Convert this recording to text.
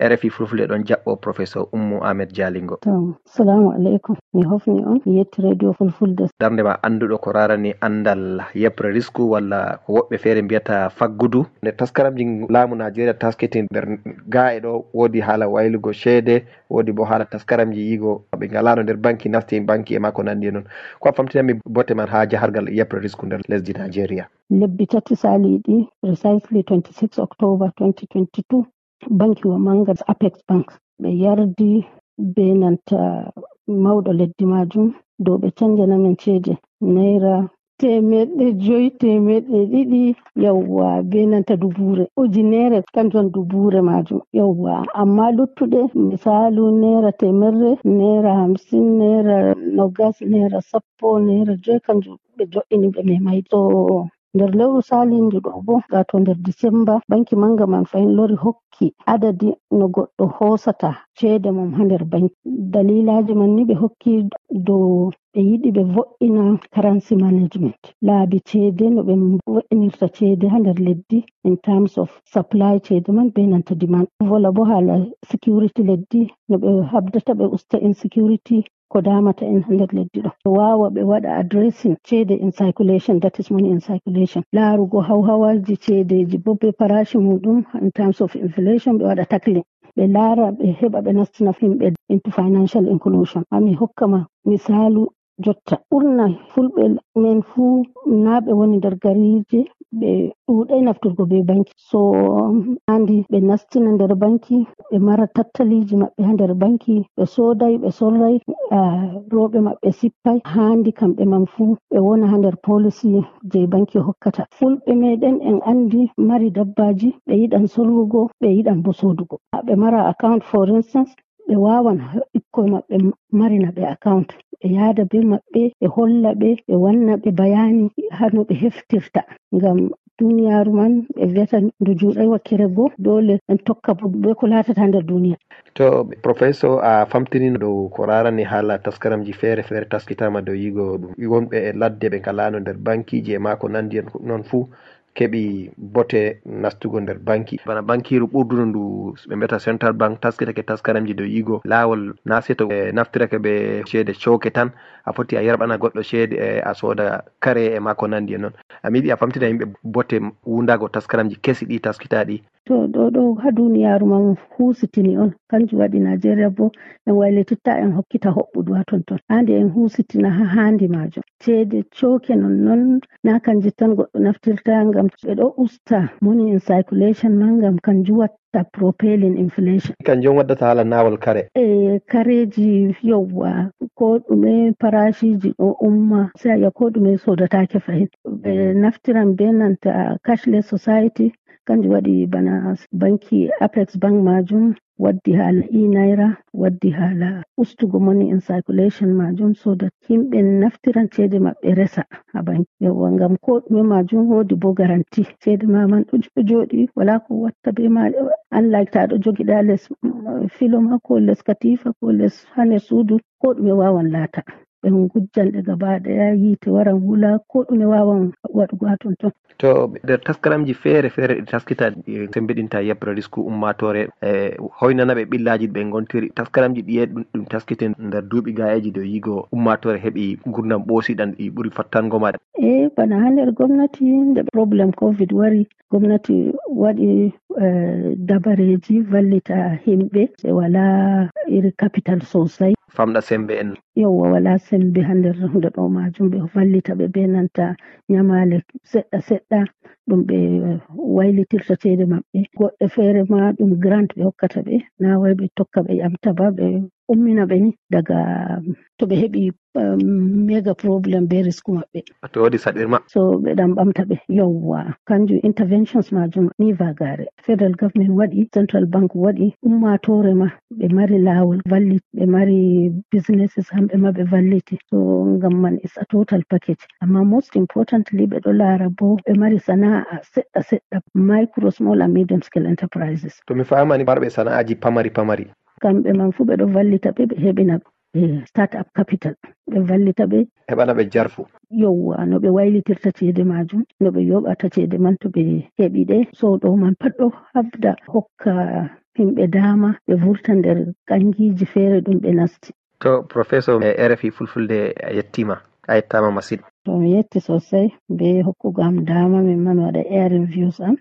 rfi fulfulde ɗon jaɓɓo professeur ummu ahmed dialingo salamu aleykum. Mi hofni on mi yetti radio fulfulde. Darde ma annduɗo ko rarani andal yebre risque walla ko woɓɓe feere mbiyata faggudu. Nde taskaramji laamu nigéria taskiti nder ga e ɗo woodi haala waylugo ceede woodi bo haala taskaramji yigo ɓe ngalano nder banki nasti e banki e ma ko nanndi e noon ko a famtinami botte man haa jahargal yebre risque nder lesdi nigéria lebbi tati saliɗi precisely 26 octobre 2022 bankiwa manga apex bank. Ɓe yardi be nanta mawɗo leddi majum. Dow ɓe canjanamen ceede naira temeɗɗe joyi temeɗɗe ɗiɗi. Yawwa be nanta dubure ujunere kanjum dubure majum. Yawwa amma luttuɗe misalu naira temerre naira hamsin naira nogas naira sappo naira joyi kanjum ɓe jo'ini ɓe memai so nder lewru salindu ɗo bo gato nder disemba banki manga man fahin lori hokki adadi no goɗɗo hosata ceede mum ha nder banki dalilaji man ni ɓe hokki dow ɓe yiɗi ɓe vo'ina karansi management. Laabi ceede no ɓe vo'inirta ceede ha nder leddi in terms of supply ceede man be nanta demand. Vola bo hala security leddi no ɓe habdata ɓe usta insecurity ko damata en ha nder leddi ɗo. Ɓe wawa ɓe waɗa adresin ceede in circulation that is money in circulation larugo hawhawaji ceedeji bo be parashi muɗum in terms of inflation ɓe waɗa taklin ɓe laara ɓe heɓa ɓe nastina himɓe into financial inclusion. Hami hokkama misalu Jotta ɓurna fulɓe men fuu na ɓe woni nder garije ɓe ɗuɗai nafturgo be banki, so handi ɓe nastina nder banki ɓe mara tattaliji maɓɓe ha nder banki ɓe sodai ɓe sorrai roɓe maɓɓe sippai. Handi kamɓe man fuu ɓe wona ha nder policy je banki hokkata. Fulɓe meɗen en andi mari dabbaji ɓe yiɗan sorrugo ɓe yiɗan bo sodugo. Ɓe mara account for instance ɓe wawan ɓikkoi maɓɓe marina ɓe account. Ɓe yaada be maɓɓe ɓe holla ɓe ɓe wanna ɓe bayani hano ɓe heftirta. Ngam duniyaru man ɓe wiyata ndu juuɗai wakkere goo dole en tokka be ko latata nder duniya. To professeur a famtinino dow ko rarani haala taskaramji feere feere taskitama dow yigo ɗum. Wonɓe e ladde ɓe ngalano nder bankiji e ma ko nandi en noon fuu. keɓi bote nastugo nder banki. Bana bankiru ɓurduno ndu ɓe mbiyata central bank taskitake taskaramji dow yigo lawol na seto e naftirake ɓe ceede coke tan. A foti a yerɓana goɗɗo ceede e a sooda kare e ma ko nandi e noon amin yiɗi a famtina yimɓe bote wundago taskaramji kesi ɗi taskitaɗi. to ɗo ɗo ha duniyaru ma husitini on. Kanjum waɗi nigeria bo en waylititta en hokkita hoɓɓudu ha tonton. Hande en husitina ha handi majum ceede coke nonnon na kanje tan goɗɗo naftirta ngam ɓeɗo usta moni in circulation ma ngam kanjum watta propelin inflation. Kanjum waddata hala nawol kare. E kareji yowwa ko ɗume parashiji ɗo umma sai aya ko ɗume sodatake fahin. Ɓe naftiran be nanta cashless society kanjum waɗi bana banki apex bank majum waddi hala e naira waddi hala ustugo moni in circulation majum so dat himɓe naftiran ceede maɓɓe resa ha banki. Ngam ko ɗume majum woodi bo garanti. Ceede ma man ɗo jooɗi wala ko watta be ma unlike ta ɗo jogiɗa les filo ma ko les katifa ko les ha nder suudu ko ɗume wawan laata. ɓe gujjan ɗe gaba ɗaya yiite waran wula ko ɗume wawan waɗugo ha tonton to nder taskaramji feere feere ɗi taskita ɗi sembiɗinta yebre risque ummatore e hoynana ɓe ɓillaji ɓe gontiri taskaramji ɗiye ɗum taskite nder duuɓi gayeji dow yigo ummatore heeɓi gurdam ɓoosiɗan ɗi ɓuuri fattango maɗa. E bana ha nder gomnati nde probléme covid wari gomnati waɗi Eh, dabareji vallita himɓe ɓe wala iri capital sosai. Famɗa sembe en. Yewwa wala sembe ha nder hunde ɗo majum ɓe vallita ɓe be nanta nyamale seɗɗa seɗɗa ɗum ɓe waylitirta ceede maɓɓe. Goɗɗe feere ma ɗum grant ɓe hokkata ɓe na wai ɓe tokka ɓe yamta ba ɓe ummina ɓe ni daga to ɓe heɓi um, mega problem be risku maɓɓe. To waɗi saɗirma. So ɓe ɗan ɓamta ɓe yowwa kanjum interventions majum ni vagare. Federal government waɗi central bank waɗi ummatore ma ɓe mari lawol valli ɓe mari businesses hamɓe ma ɓe valliti. So ngam man is a total package. Amma most importantly ɓe ɗo laara bo ɓe mari sana'a seɗɗa seɗɗa micro small and medium scale enterprises. To mi famani marɓe sana'aji pamari pamari kamɓe man fuu ɓe ɗo vallita ɓe ɓe heɓina ɓe start up capital. Ɓe vallita ɓe heɓana ɓe jarfu. Yowwa no ɓe waylitirta ceede majum no ɓe yoɓata ceede man to ɓe heɓi ɗe. So ɗo man pat ɗo habda hokka himɓe dama ɓe vurta nder kangiji feere ɗum ɓe nasti. To professeur e rfi fulfulde a yettima a yettama masin? To mi yetti sosai be hokkugo am dama min ma mi waɗa airin views am.